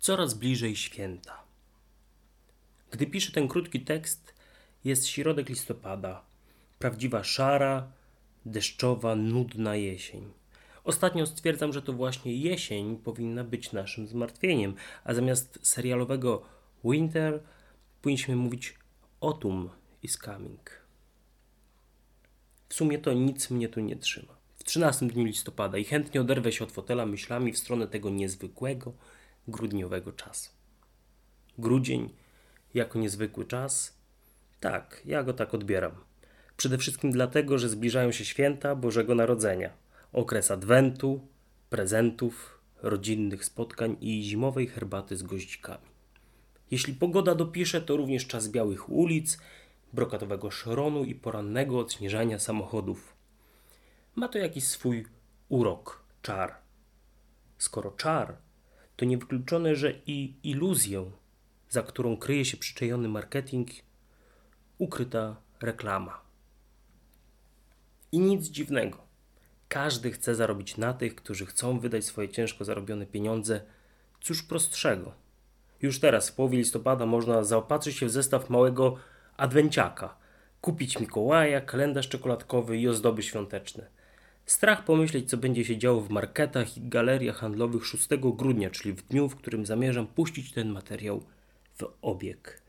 Coraz bliżej święta. Gdy piszę ten krótki tekst, jest środek listopada. Prawdziwa szara, deszczowa, nudna jesień. Ostatnio stwierdzam, że to właśnie jesień powinna być naszym zmartwieniem, a zamiast serialowego winter powinniśmy mówić autumn is coming. W sumie to nic mnie tu nie trzyma. W 13 dniu listopada i chętnie oderwę się od fotela myślami w stronę tego niezwykłego, grudniowego czasu. Grudzień jako niezwykły czas? Tak, ja go tak odbieram. Przede wszystkim dlatego, że zbliżają się święta Bożego Narodzenia, okres adwentu, prezentów, rodzinnych spotkań i zimowej herbaty z goździkami. Jeśli pogoda dopisze, to również czas białych ulic, brokatowego szronu i porannego odśnieżania samochodów. Ma to jakiś swój urok, czar. Skoro czar, to niewykluczone, że i iluzję, za którą kryje się przyczajony marketing, ukryta reklama. I nic dziwnego. Każdy chce zarobić na tych, którzy chcą wydać swoje ciężko zarobione pieniądze. Cóż prostszego. Już teraz, w połowie listopada, można zaopatrzyć się w zestaw małego adwenciaka, kupić Mikołaja, kalendarz czekoladkowy i ozdoby świąteczne. Strach pomyśleć, co będzie się działo w marketach i galeriach handlowych 6 grudnia, czyli w dniu, w którym zamierzam puścić ten materiał w obieg.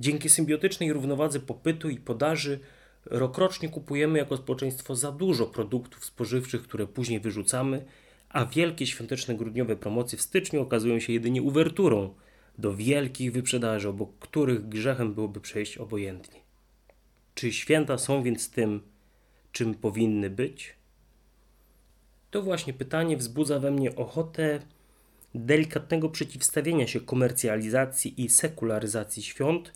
Dzięki symbiotycznej równowadze popytu i podaży rokrocznie kupujemy jako społeczeństwo za dużo produktów spożywczych, które później wyrzucamy, a wielkie świąteczne grudniowe promocje w styczniu okazują się jedynie uwerturą do wielkich wyprzedaży, obok których grzechem byłoby przejść obojętnie. Czy święta są więc tym, czym powinny być? To właśnie pytanie wzbudza we mnie ochotę delikatnego przeciwstawienia się komercjalizacji i sekularyzacji świąt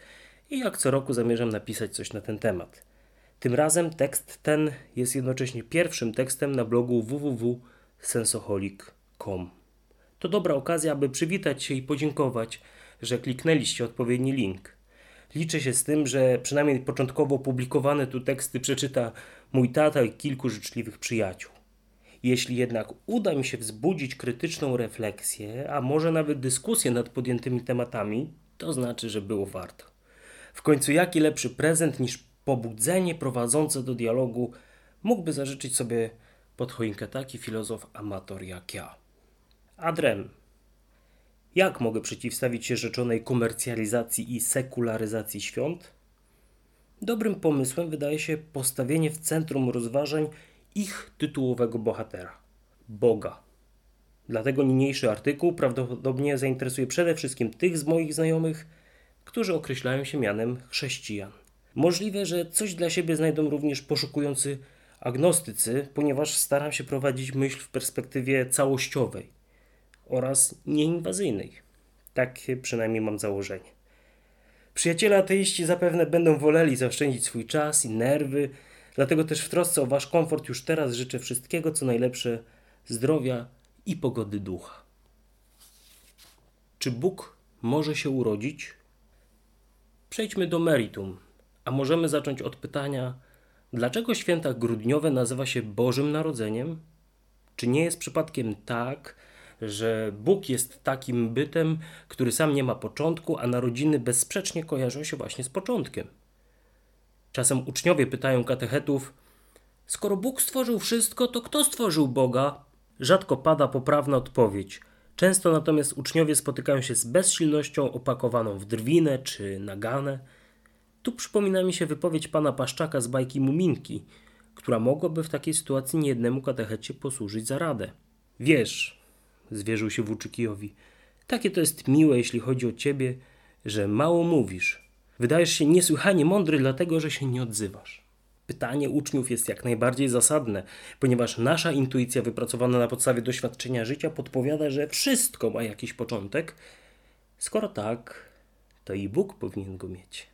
i jak co roku zamierzam napisać coś na ten temat. Tym razem tekst ten jest jednocześnie pierwszym tekstem na blogu www.sensoholic.com. To dobra okazja, aby przywitać się i podziękować, że kliknęliście odpowiedni link. Liczę się z tym, że przynajmniej początkowo publikowane tu teksty przeczyta mój tata i kilku życzliwych przyjaciół. Jeśli jednak uda mi się wzbudzić krytyczną refleksję, a może nawet dyskusję nad podjętymi tematami, to znaczy, że było warto. W końcu jaki lepszy prezent niż pobudzenie prowadzące do dialogu mógłby zażyczyć sobie pod choinkę taki filozof amator jak ja. Adrem. Jak mogę przeciwstawić się rzeczonej komercjalizacji i sekularyzacji świąt? Dobrym pomysłem wydaje się postawienie w centrum rozważań ich tytułowego bohatera Boga. Dlatego niniejszy artykuł prawdopodobnie zainteresuje przede wszystkim tych z moich znajomych, którzy określają się mianem chrześcijan. Możliwe, że coś dla siebie znajdą również poszukujący agnostycy, ponieważ staram się prowadzić myśl w perspektywie całościowej oraz nieinwazyjnej. Takie przynajmniej mam założenie. Przyjaciele ateiści zapewne będą woleli zaoszczędzić swój czas i nerwy, dlatego też w trosce o Wasz komfort już teraz życzę wszystkiego, co najlepsze, zdrowia i pogody ducha. Czy Bóg może się urodzić? Przejdźmy do meritum, a możemy zacząć od pytania, dlaczego święta grudniowe nazywa się Bożym Narodzeniem? Czy nie jest przypadkiem tak, że Bóg jest takim bytem, który sam nie ma początku, a narodziny bezsprzecznie kojarzą się właśnie z początkiem? Czasem uczniowie pytają katechetów: Skoro Bóg stworzył wszystko, to kto stworzył Boga? Rzadko pada poprawna odpowiedź. Często natomiast uczniowie spotykają się z bezsilnością opakowaną w drwinę czy naganę. Tu przypomina mi się wypowiedź pana Paszczaka z bajki Muminki, która mogłaby w takiej sytuacji niejednemu katechecie posłużyć za radę. Wiesz, zwierzył się Włóczykijowi, takie to jest miłe, jeśli chodzi o ciebie, że mało mówisz. Wydajesz się niesłychanie mądry, dlatego że się nie odzywasz. Pytanie uczniów jest jak najbardziej zasadne, ponieważ nasza intuicja wypracowana na podstawie doświadczenia życia podpowiada, że wszystko ma jakiś początek. Skoro tak, to i Bóg powinien go mieć.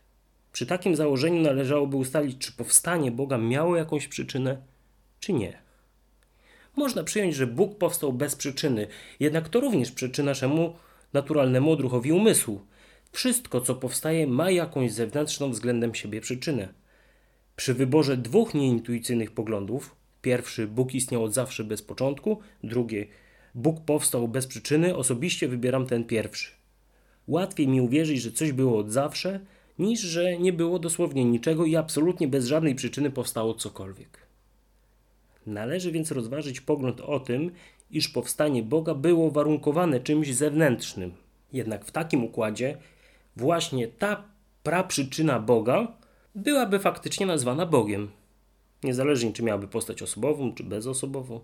Przy takim założeniu należałoby ustalić, czy powstanie Boga miało jakąś przyczynę, czy nie. Można przyjąć, że Bóg powstał bez przyczyny, jednak to również przyczyna naszemu naturalnemu odruchowi umysłu. Wszystko, co powstaje, ma jakąś zewnętrzną względem siebie przyczynę. Przy wyborze dwóch nieintuicyjnych poglądów, pierwszy Bóg istniał od zawsze bez początku, drugi Bóg powstał bez przyczyny, osobiście wybieram ten pierwszy. Łatwiej mi uwierzyć, że coś było od zawsze, niż że nie było dosłownie niczego i absolutnie bez żadnej przyczyny powstało cokolwiek. Należy więc rozważyć pogląd o tym, iż powstanie Boga było warunkowane czymś zewnętrznym. Jednak w takim układzie właśnie ta praprzyczyna Boga byłaby faktycznie nazwana Bogiem. Niezależnie czy miałaby postać osobową, czy bezosobową.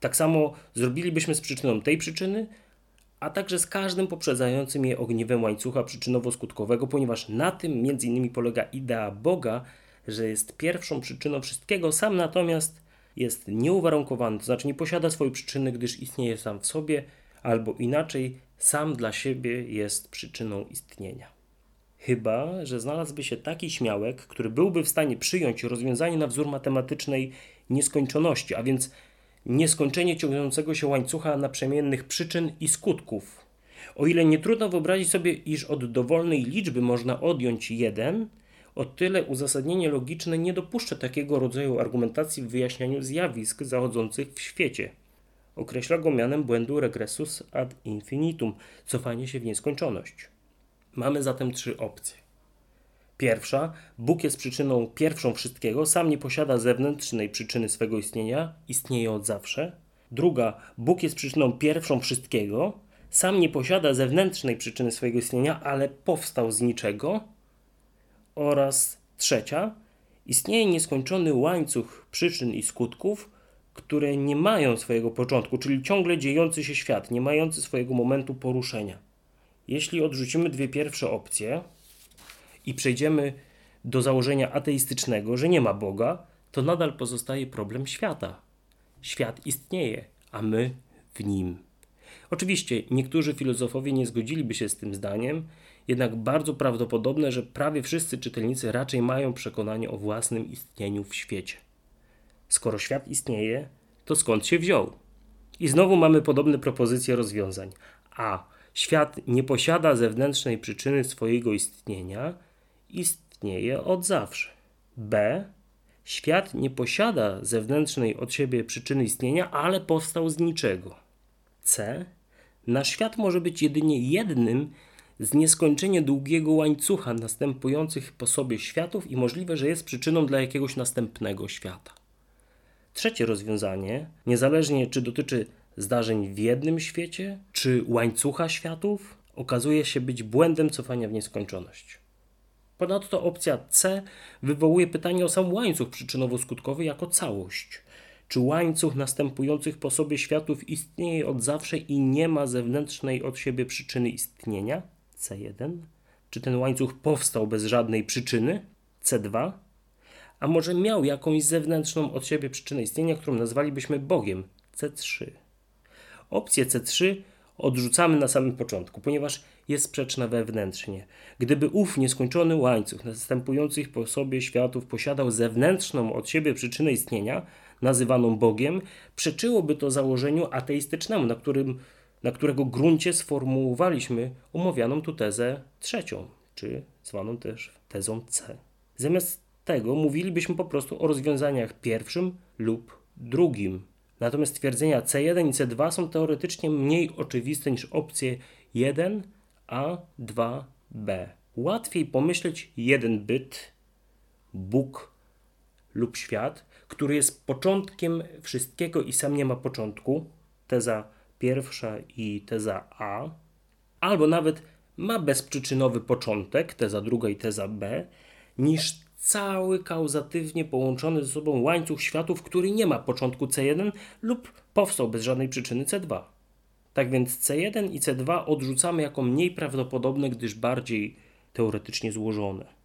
Tak samo zrobilibyśmy z przyczyną tej przyczyny, a także z każdym poprzedzającym je ogniwem łańcucha przyczynowo-skutkowego, ponieważ na tym między innymi polega idea Boga, że jest pierwszą przyczyną wszystkiego, sam natomiast jest nieuwarunkowany, to znaczy nie posiada swojej przyczyny, gdyż istnieje sam w sobie, albo inaczej, sam dla siebie jest przyczyną istnienia. Chyba, że znalazłby się taki śmiałek, który byłby w stanie przyjąć rozwiązanie na wzór matematycznej nieskończoności, a więc nieskończenie ciągnącego się łańcucha naprzemiennych przyczyn i skutków. O ile nie trudno wyobrazić sobie, iż od dowolnej liczby można odjąć jeden, o tyle uzasadnienie logiczne nie dopuszcza takiego rodzaju argumentacji w wyjaśnianiu zjawisk zachodzących w świecie. Określa go mianem błędu regressus ad infinitum, cofanie się w nieskończoność. Mamy zatem trzy opcje. Pierwsza, Bóg jest przyczyną pierwszą wszystkiego, sam nie posiada zewnętrznej przyczyny swego istnienia, istnieje od zawsze. Druga, Bóg jest przyczyną pierwszą wszystkiego, sam nie posiada zewnętrznej przyczyny swojego istnienia, ale powstał z niczego. Oraz trzecia, istnieje nieskończony łańcuch przyczyn i skutków, które nie mają swojego początku, czyli ciągle dziejący się świat, nie mający swojego momentu poruszenia. Jeśli odrzucimy dwie pierwsze opcje, i przejdziemy do założenia ateistycznego, że nie ma Boga, to nadal pozostaje problem świata. Świat istnieje, a my w nim. Oczywiście niektórzy filozofowie nie zgodziliby się z tym zdaniem, jednak bardzo prawdopodobne, że prawie wszyscy czytelnicy raczej mają przekonanie o własnym istnieniu w świecie. Skoro świat istnieje, to skąd się wziął? I znowu mamy podobne propozycje rozwiązań. A. Świat nie posiada zewnętrznej przyczyny swojego istnienia, istnieje od zawsze. B. Świat nie posiada zewnętrznej od siebie przyczyny istnienia, ale powstał z niczego. C. Nasz świat może być jedynie jednym z nieskończenie długiego łańcucha następujących po sobie światów i możliwe, że jest przyczyną dla jakiegoś następnego świata. Trzecie rozwiązanie, niezależnie czy dotyczy zdarzeń w jednym świecie, czy łańcucha światów, okazuje się być błędem cofania w nieskończoność. Ponadto opcja C wywołuje pytanie o sam łańcuch przyczynowo-skutkowy jako całość. Czy łańcuch następujących po sobie światów istnieje od zawsze i nie ma zewnętrznej od siebie przyczyny istnienia? C1. Czy ten łańcuch powstał bez żadnej przyczyny? C2. A może miał jakąś zewnętrzną od siebie przyczynę istnienia, którą nazwalibyśmy Bogiem? C3. Opcję C3 odrzucamy na samym początku, ponieważ jest sprzeczna wewnętrznie. Gdyby ów nieskończony łańcuch następujących po sobie światów posiadał zewnętrzną od siebie przyczynę istnienia, nazywaną Bogiem, przeczyłoby to założeniu ateistycznemu, na, którym, na którego gruncie sformułowaliśmy omawianą tu tezę trzecią, czy zwaną też tezą C. Zamiast tego mówilibyśmy po prostu o rozwiązaniach pierwszym lub drugim. Natomiast twierdzenia C1 i C2 są teoretycznie mniej oczywiste niż opcje 1 a, 2, B. Łatwiej pomyśleć jeden byt, Bóg lub świat, który jest początkiem wszystkiego i sam nie ma początku, teza pierwsza i teza A, albo nawet ma bezprzyczynowy początek, teza druga i teza B, niż cały kauzatywnie połączony ze sobą łańcuch światów, który nie ma początku C1 lub powstał bez żadnej przyczyny C2. Tak więc C1 i C2 odrzucamy jako mniej prawdopodobne, gdyż bardziej teoretycznie złożone.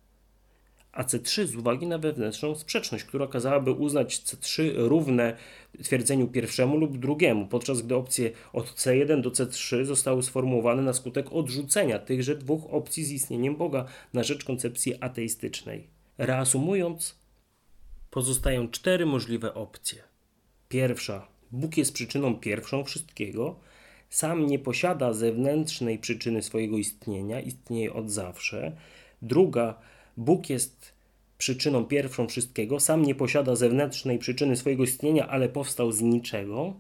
A C3 z uwagi na wewnętrzną sprzeczność, która kazałaby uznać C3 równe twierdzeniu pierwszemu lub drugiemu, podczas gdy opcje od C1 do C3 zostały sformułowane na skutek odrzucenia tychże dwóch opcji z istnieniem Boga na rzecz koncepcji ateistycznej. Reasumując, pozostają cztery możliwe opcje. Pierwsza, Bóg jest przyczyną pierwszą wszystkiego, sam nie posiada zewnętrznej przyczyny swojego istnienia, istnieje od zawsze. Druga, Bóg jest przyczyną pierwszą wszystkiego, sam nie posiada zewnętrznej przyczyny swojego istnienia, ale powstał z niczego.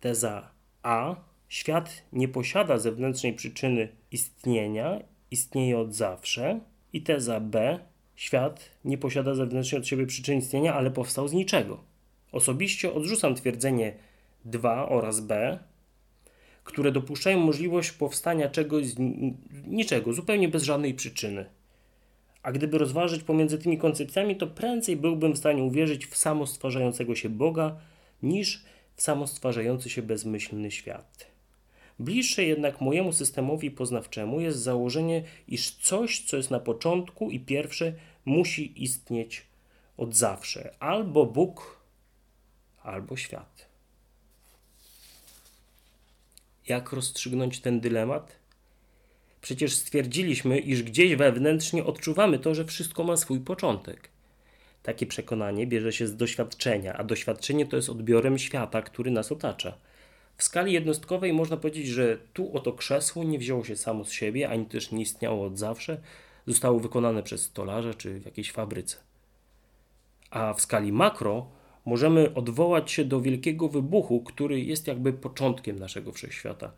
Teza A. Świat nie posiada zewnętrznej przyczyny istnienia, istnieje od zawsze. I teza B. Świat nie posiada zewnętrznej od siebie przyczyny istnienia, ale powstał z niczego. Osobiście odrzucam twierdzenie 2 oraz B, które dopuszczają możliwość powstania czegoś z niczego, zupełnie bez żadnej przyczyny. A gdyby rozważyć pomiędzy tymi koncepcjami, to prędzej byłbym w stanie uwierzyć w samostwarzającego się Boga niż w samostwarzający się bezmyślny świat. Bliższe jednak mojemu systemowi poznawczemu jest założenie, iż coś, co jest na początku i pierwsze, musi istnieć od zawsze. Albo Bóg, albo świat. Jak rozstrzygnąć ten dylemat? Przecież stwierdziliśmy, iż gdzieś wewnętrznie odczuwamy to, że wszystko ma swój początek. Takie przekonanie bierze się z doświadczenia, a doświadczenie to jest odbiorem świata, który nas otacza. W skali jednostkowej można powiedzieć, że tu oto krzesło nie wzięło się samo z siebie, ani też nie istniało od zawsze, zostało wykonane przez stolarza czy w jakiejś fabryce. A w skali makro możemy odwołać się do wielkiego wybuchu, który jest jakby początkiem naszego wszechświata,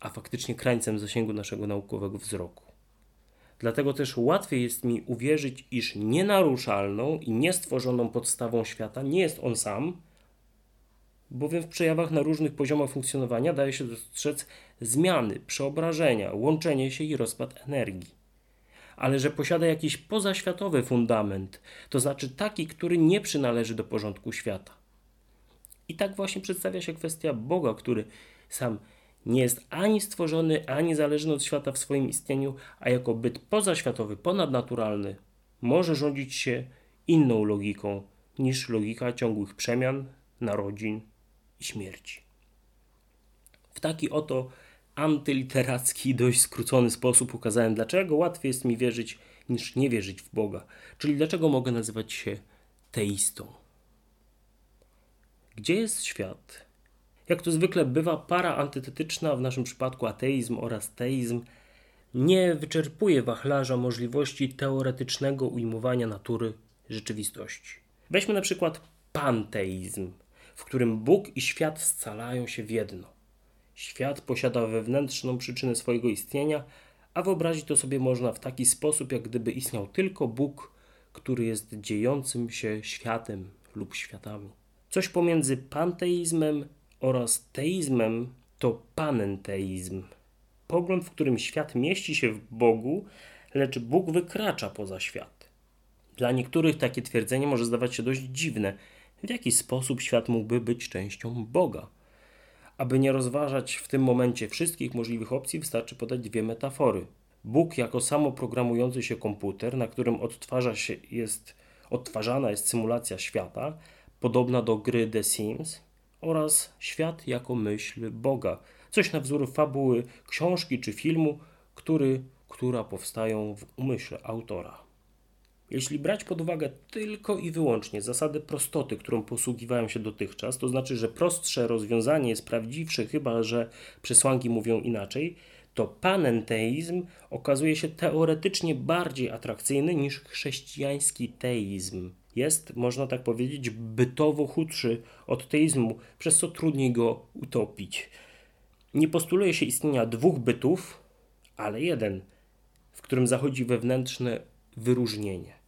a faktycznie krańcem zasięgu naszego naukowego wzroku. Dlatego też łatwiej jest mi uwierzyć, iż nienaruszalną i niestworzoną podstawą świata nie jest on sam, bowiem w przejawach na różnych poziomach funkcjonowania daje się dostrzec zmiany, przeobrażenia, łączenie się i rozpad energii. Ale że posiada jakiś pozaświatowy fundament, to znaczy taki, który nie przynależy do porządku świata. I tak właśnie przedstawia się kwestia Boga, który sam nie jest ani stworzony, ani zależny od świata w swoim istnieniu, a jako byt pozaświatowy, ponadnaturalny, może rządzić się inną logiką niż logika ciągłych przemian, narodzin i śmierci. W taki oto antyliteracki, dość skrócony sposób ukazałem, dlaczego łatwiej jest mi wierzyć niż nie wierzyć w Boga, czyli dlaczego mogę nazywać się teistą. Gdzie jest świat? Jak to zwykle bywa, para antytetyczna, w naszym przypadku ateizm oraz teizm, nie wyczerpuje wachlarza możliwości teoretycznego ujmowania natury rzeczywistości. Weźmy na przykład panteizm, w którym Bóg i świat scalają się w jedno. Świat posiada wewnętrzną przyczynę swojego istnienia, a wyobrazić to sobie można w taki sposób, jak gdyby istniał tylko Bóg, który jest dziejącym się światem lub światami. Coś pomiędzy panteizmem oraz teizmem to panenteizm. Pogląd, w którym świat mieści się w Bogu, lecz Bóg wykracza poza świat. Dla niektórych takie twierdzenie może zdawać się dość dziwne. W jaki sposób świat mógłby być częścią Boga? Aby nie rozważać w tym momencie wszystkich możliwych opcji, wystarczy podać dwie metafory. Bóg jako samoprogramujący się komputer, na którym odtwarza się jest, odtwarzana jest symulacja świata, podobna do gry The Sims, oraz świat jako myśl Boga. Coś na wzór fabuły książki czy filmu, który, która powstają w umyśle autora. Jeśli brać pod uwagę tylko i wyłącznie zasadę prostoty, którą posługiwałem się dotychczas, to znaczy, że prostsze rozwiązanie jest prawdziwsze, chyba że przesłanki mówią inaczej, to panenteizm okazuje się teoretycznie bardziej atrakcyjny niż chrześcijański teizm jest, można tak powiedzieć, bytowo chudszy od teizmu, przez co trudniej go utopić. Nie postuluje się istnienia dwóch bytów, ale jeden, w którym zachodzi wewnętrzne wyróżnienie.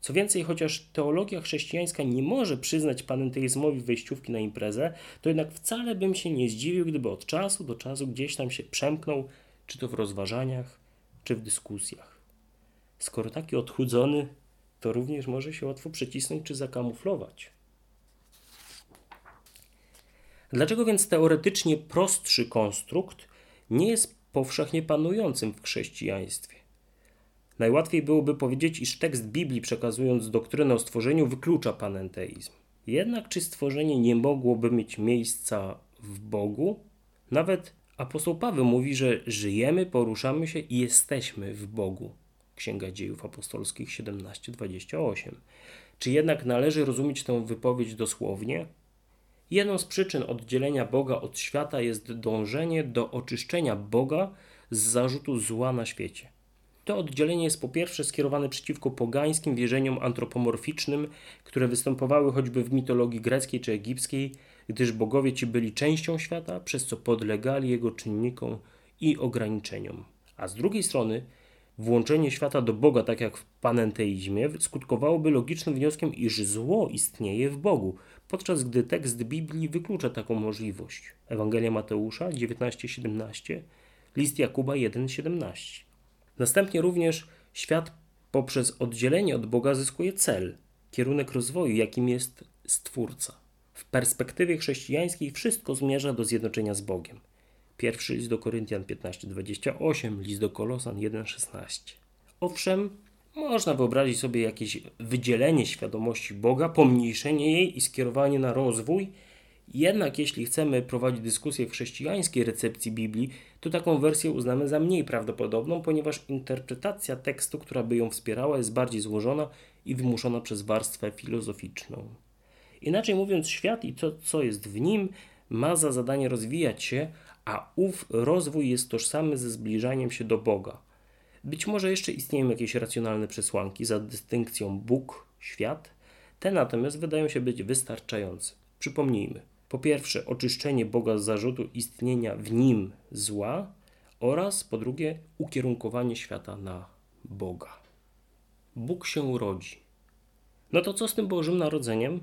Co więcej, chociaż teologia chrześcijańska nie może przyznać panenteizmowi wejściówki na imprezę, to jednak wcale bym się nie zdziwił, gdyby od czasu do czasu gdzieś tam się przemknął, czy to w rozważaniach, czy w dyskusjach. Skoro taki odchudzony, to również może się łatwo przycisnąć czy zakamuflować. Dlaczego więc teoretycznie prostszy konstrukt nie jest powszechnie panującym w chrześcijaństwie? Najłatwiej byłoby powiedzieć, iż tekst Biblii przekazując doktrynę o stworzeniu wyklucza panenteizm. Jednak czy stworzenie nie mogłoby mieć miejsca w Bogu? Nawet apostoł Paweł mówi, że żyjemy, poruszamy się i jesteśmy w Bogu. Księga Dziejów Apostolskich 17:28. Czy jednak należy rozumieć tę wypowiedź dosłownie? Jedną z przyczyn oddzielenia Boga od świata jest dążenie do oczyszczenia Boga z zarzutu zła na świecie. To oddzielenie jest po pierwsze skierowane przeciwko pogańskim wierzeniom antropomorficznym, które występowały choćby w mitologii greckiej czy egipskiej, gdyż bogowie ci byli częścią świata, przez co podlegali jego czynnikom i ograniczeniom. A z drugiej strony, włączenie świata do Boga, tak jak w panenteizmie, skutkowałoby logicznym wnioskiem, iż zło istnieje w Bogu, podczas gdy tekst Biblii wyklucza taką możliwość. Ewangelia Mateusza 19:17, list Jakuba 1:17. Następnie również świat poprzez oddzielenie od Boga zyskuje cel, kierunek rozwoju, jakim jest Stwórca. W perspektywie chrześcijańskiej wszystko zmierza do zjednoczenia z Bogiem. Pierwszy list do Koryntian 15:28, list do Kolosan 1:16. Owszem, można wyobrazić sobie jakieś wydzielenie świadomości Boga, pomniejszenie jej i skierowanie na rozwój. Jednak jeśli chcemy prowadzić dyskusję w chrześcijańskiej recepcji Biblii, to taką wersję uznamy za mniej prawdopodobną, ponieważ interpretacja tekstu, która by ją wspierała, jest bardziej złożona i wymuszona przez warstwę filozoficzną. Inaczej mówiąc, świat i to, co jest w nim, ma za zadanie rozwijać się, a ów rozwój jest tożsamy ze zbliżaniem się do Boga. Być może jeszcze istnieją jakieś racjonalne przesłanki za dystynkcją Bóg, świat, te natomiast wydają się być wystarczające. Przypomnijmy. Po pierwsze, oczyszczenie Boga z zarzutu istnienia w nim zła oraz po drugie, ukierunkowanie świata na Boga. Bóg się urodzi. No to co z tym Bożym Narodzeniem?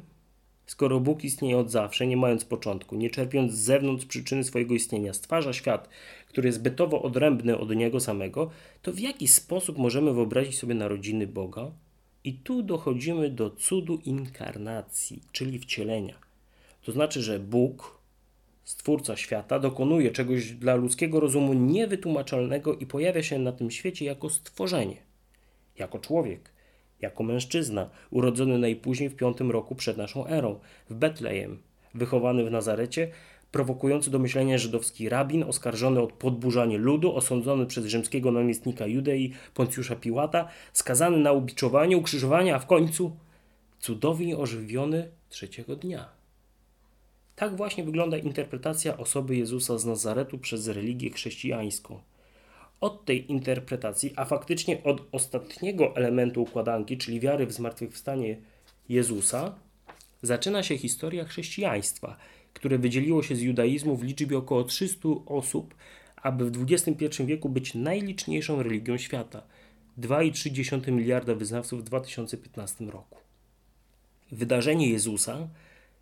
Skoro Bóg istnieje od zawsze, nie mając początku, nie czerpiąc z zewnątrz przyczyny swojego istnienia, stwarza świat, który jest bytowo odrębny od Niego samego, to w jaki sposób możemy wyobrazić sobie narodziny Boga? I tu dochodzimy do cudu inkarnacji, czyli wcielenia. To znaczy, że Bóg, Stwórca świata, dokonuje czegoś dla ludzkiego rozumu niewytłumaczalnego i pojawia się na tym świecie jako stworzenie, jako człowiek jako mężczyzna, urodzony najpóźniej w piątym roku przed naszą erą, w Betlejem, wychowany w Nazarecie, prowokujący do myślenia żydowski rabin, oskarżony o podburzanie ludu, osądzony przez rzymskiego namiestnika Judei Poncjusza Piłata, skazany na ubiczowanie, ukrzyżowanie, a w końcu cudownie ożywiony trzeciego dnia. Tak właśnie wygląda interpretacja osoby Jezusa z Nazaretu przez religię chrześcijańską – od tej interpretacji, a faktycznie od ostatniego elementu układanki, czyli wiary w zmartwychwstanie Jezusa, zaczyna się historia chrześcijaństwa, które wydzieliło się z judaizmu w liczbie około 300 osób, aby w XXI wieku być najliczniejszą religią świata. 2,3 miliarda wyznawców w 2015 roku. Wydarzenie Jezusa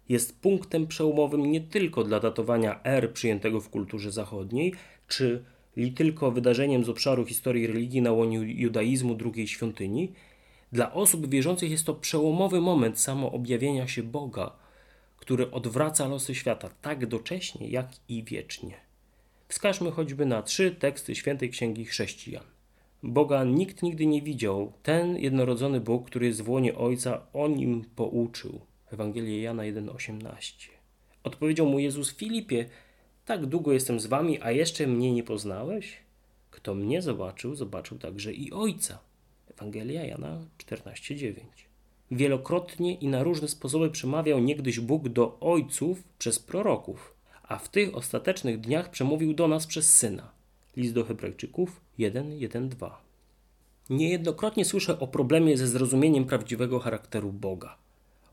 jest punktem przełomowym nie tylko dla datowania er przyjętego w kulturze zachodniej, czy li tylko wydarzeniem z obszaru historii religii na łonie judaizmu drugiej świątyni, dla osób wierzących jest to przełomowy moment samoobjawienia się Boga, który odwraca losy świata tak docześnie, jak i wiecznie. Wskażmy choćby na trzy teksty świętej księgi chrześcijan. Boga nikt nigdy nie widział. Ten jednorodzony Bóg, który jest w łonie Ojca, o nim pouczył. Ewangelia Jana 1,18. Odpowiedział mu Jezus Filipie, tak długo jestem z wami, a jeszcze mnie nie poznałeś? Kto mnie zobaczył, zobaczył także i Ojca. Ewangelia Jana 14:9. Wielokrotnie i na różne sposoby przemawiał niegdyś Bóg do ojców przez proroków, a w tych ostatecznych dniach przemówił do nas przez Syna. List do Hebrajczyków 1:1-2. Niejednokrotnie słyszę o problemie ze zrozumieniem prawdziwego charakteru Boga.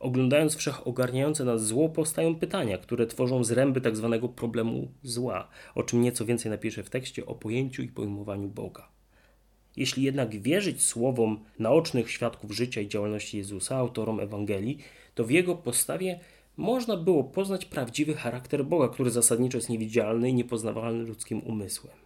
Oglądając wszechogarniające nas zło, powstają pytania, które tworzą zręby tzw. Tak problemu zła, o czym nieco więcej napiszę w tekście o pojęciu i pojmowaniu Boga. Jeśli jednak wierzyć słowom naocznych świadków życia i działalności Jezusa, autorom Ewangelii, to w jego postawie można było poznać prawdziwy charakter Boga, który zasadniczo jest niewidzialny i niepoznawalny ludzkim umysłem.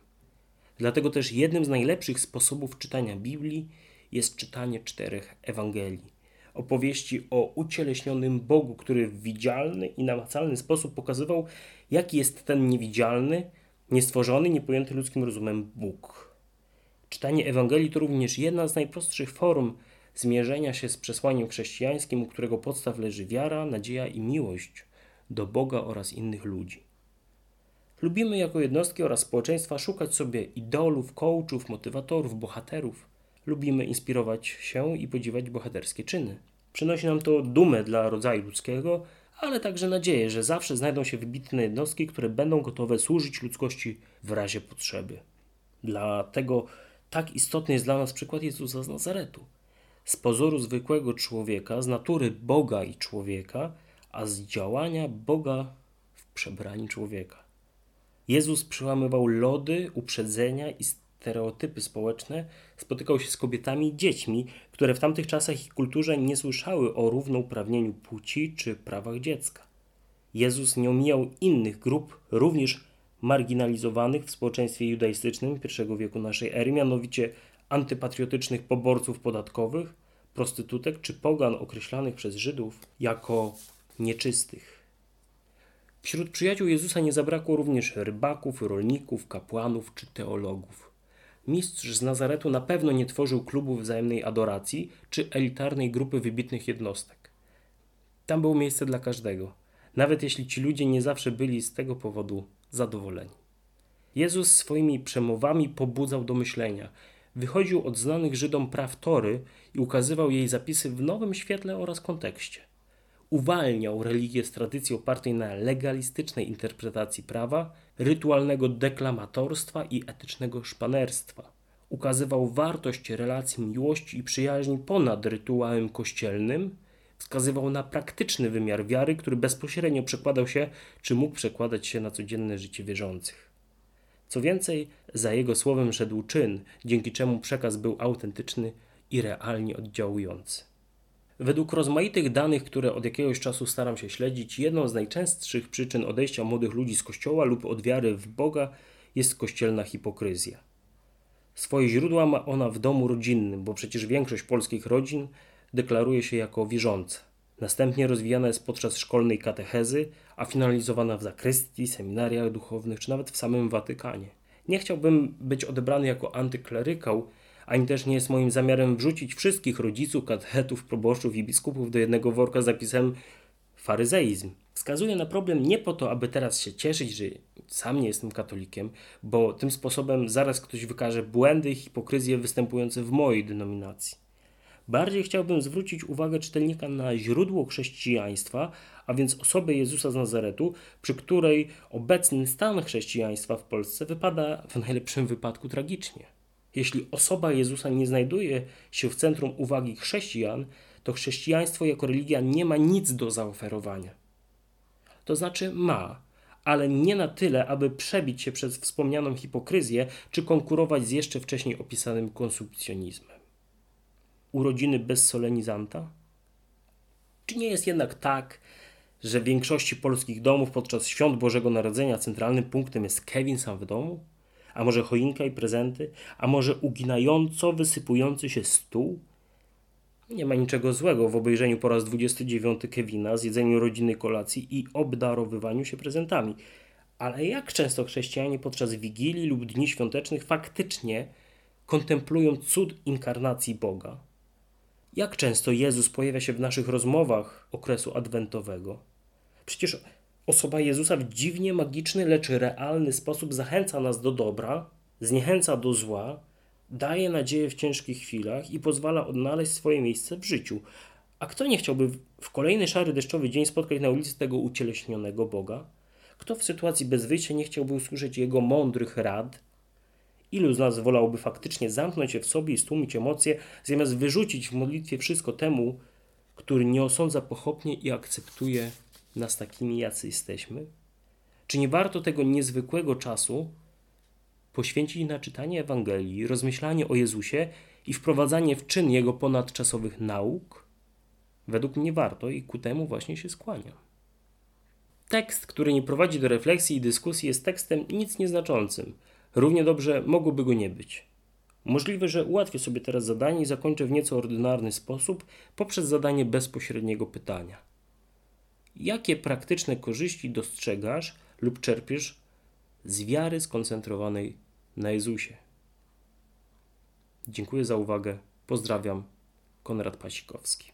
Dlatego też jednym z najlepszych sposobów czytania Biblii jest czytanie czterech Ewangelii opowieści o ucieleśnionym Bogu, który w widzialny i namacalny sposób pokazywał, jaki jest ten niewidzialny, niestworzony, niepojęty ludzkim rozumem Bóg. Czytanie Ewangelii to również jedna z najprostszych form zmierzenia się z przesłaniem chrześcijańskim, u którego podstaw leży wiara, nadzieja i miłość do Boga oraz innych ludzi. Lubimy jako jednostki oraz społeczeństwa szukać sobie idolów, coachów, motywatorów, bohaterów – lubimy inspirować się i podziwiać bohaterskie czyny. Przynosi nam to dumę dla rodzaju ludzkiego, ale także nadzieję, że zawsze znajdą się wybitne jednostki, które będą gotowe służyć ludzkości w razie potrzeby. Dlatego tak istotny jest dla nas przykład Jezusa z Nazaretu. Z pozoru zwykłego człowieka, z natury Boga i człowieka, a z działania Boga przebrani człowieka. Jezus przełamywał lody, uprzedzenia i stereotypy społeczne, spotykał się z kobietami i dziećmi, które w tamtych czasach i kulturze nie słyszały o równouprawnieniu płci czy prawach dziecka. Jezus nie omijał innych grup, również marginalizowanych w społeczeństwie judaistycznym I wieku naszej ery, mianowicie antypatriotycznych poborców podatkowych, prostytutek czy pogan określanych przez Żydów jako nieczystych. Wśród przyjaciół Jezusa nie zabrakło również rybaków, rolników, kapłanów czy teologów. Mistrz z Nazaretu na pewno nie tworzył klubów wzajemnej adoracji czy elitarnej grupy wybitnych jednostek. Tam było miejsce dla każdego, nawet jeśli ci ludzie nie zawsze byli z tego powodu zadowoleni. Jezus swoimi przemowami pobudzał do myślenia. Wychodził od znanych Żydom praw Tory i ukazywał jej zapisy w nowym świetle oraz kontekście. Uwalniał religię z tradycji opartej na legalistycznej interpretacji prawa, rytualnego deklamatorstwa i etycznego szpanerstwa. Ukazywał wartość relacji miłości i przyjaźni ponad rytuałem kościelnym, wskazywał na praktyczny wymiar wiary, który bezpośrednio przekładał się, czy mógł przekładać się na codzienne życie wierzących. Co więcej, za jego słowem szedł czyn, dzięki czemu przekaz był autentyczny i realnie oddziałujący. Według rozmaitych danych, które od jakiegoś czasu staram się śledzić, jedną z najczęstszych przyczyn odejścia młodych ludzi z kościoła lub od wiary w Boga jest kościelna hipokryzja. Swoje źródła ma ona w domu rodzinnym, bo przecież większość polskich rodzin deklaruje się jako wierząca. Następnie rozwijana jest podczas szkolnej katechezy, a finalizowana w zakrystii, seminariach duchownych czy nawet w samym Watykanie. Nie chciałbym być odebrany jako antyklerykał, ani też nie jest moim zamiarem wrzucić wszystkich rodziców, katechetów, proboszczów i biskupów do jednego worka z zapisem faryzeizm. Wskazuję na problem nie po to, aby teraz się cieszyć, że sam nie jestem katolikiem, bo tym sposobem zaraz ktoś wykaże błędy i hipokryzję występujące w mojej denominacji. Bardziej chciałbym zwrócić uwagę czytelnika na źródło chrześcijaństwa, a więc osobę Jezusa z Nazaretu, przy której obecny stan chrześcijaństwa w Polsce wypada w najlepszym wypadku tragicznie. Jeśli osoba Jezusa nie znajduje się w centrum uwagi chrześcijan, to chrześcijaństwo jako religia nie ma nic do zaoferowania. To znaczy ma, ale nie na tyle, aby przebić się przez wspomnianą hipokryzję, czy konkurować z jeszcze wcześniej opisanym konsumpcjonizmem. Urodziny bez solenizanta? Czy nie jest jednak tak, że w większości polskich domów podczas świąt Bożego Narodzenia centralnym punktem jest Kevin sam w domu? A może choinka i prezenty? A może uginająco wysypujący się stół? Nie ma niczego złego w obejrzeniu po raz 29 Kevina, zjedzeniu rodzinnej kolacji i obdarowywaniu się prezentami. Ale jak często chrześcijanie podczas Wigilii lub Dni Świątecznych faktycznie kontemplują cud inkarnacji Boga? Jak często Jezus pojawia się w naszych rozmowach okresu adwentowego? Przecież Osoba Jezusa w dziwnie magiczny, lecz realny sposób zachęca nas do dobra, zniechęca do zła, daje nadzieję w ciężkich chwilach i pozwala odnaleźć swoje miejsce w życiu. A kto nie chciałby w kolejny szary deszczowy dzień spotkać na ulicy tego ucieleśnionego Boga? Kto w sytuacji bez wyjścia nie chciałby usłyszeć Jego mądrych rad? Ilu z nas wolałby faktycznie zamknąć się w sobie i stłumić emocje, zamiast wyrzucić w modlitwie wszystko temu, który nie osądza pochopnie i akceptuje nas takimi, jacy jesteśmy? Czy nie warto tego niezwykłego czasu poświęcić na czytanie Ewangelii, rozmyślanie o Jezusie i wprowadzanie w czyn Jego ponadczasowych nauk? Według mnie warto i ku temu właśnie się skłaniam. Tekst, który nie prowadzi do refleksji i dyskusji, jest tekstem nic nieznaczącym. Równie dobrze mogłoby go nie być. Możliwe, że ułatwię sobie teraz zadanie i zakończę w nieco ordynarny sposób poprzez zadanie bezpośredniego pytania. Jakie praktyczne korzyści dostrzegasz lub czerpiesz z wiary skoncentrowanej na Jezusie? Dziękuję za uwagę. Pozdrawiam. Konrad Pasikowski.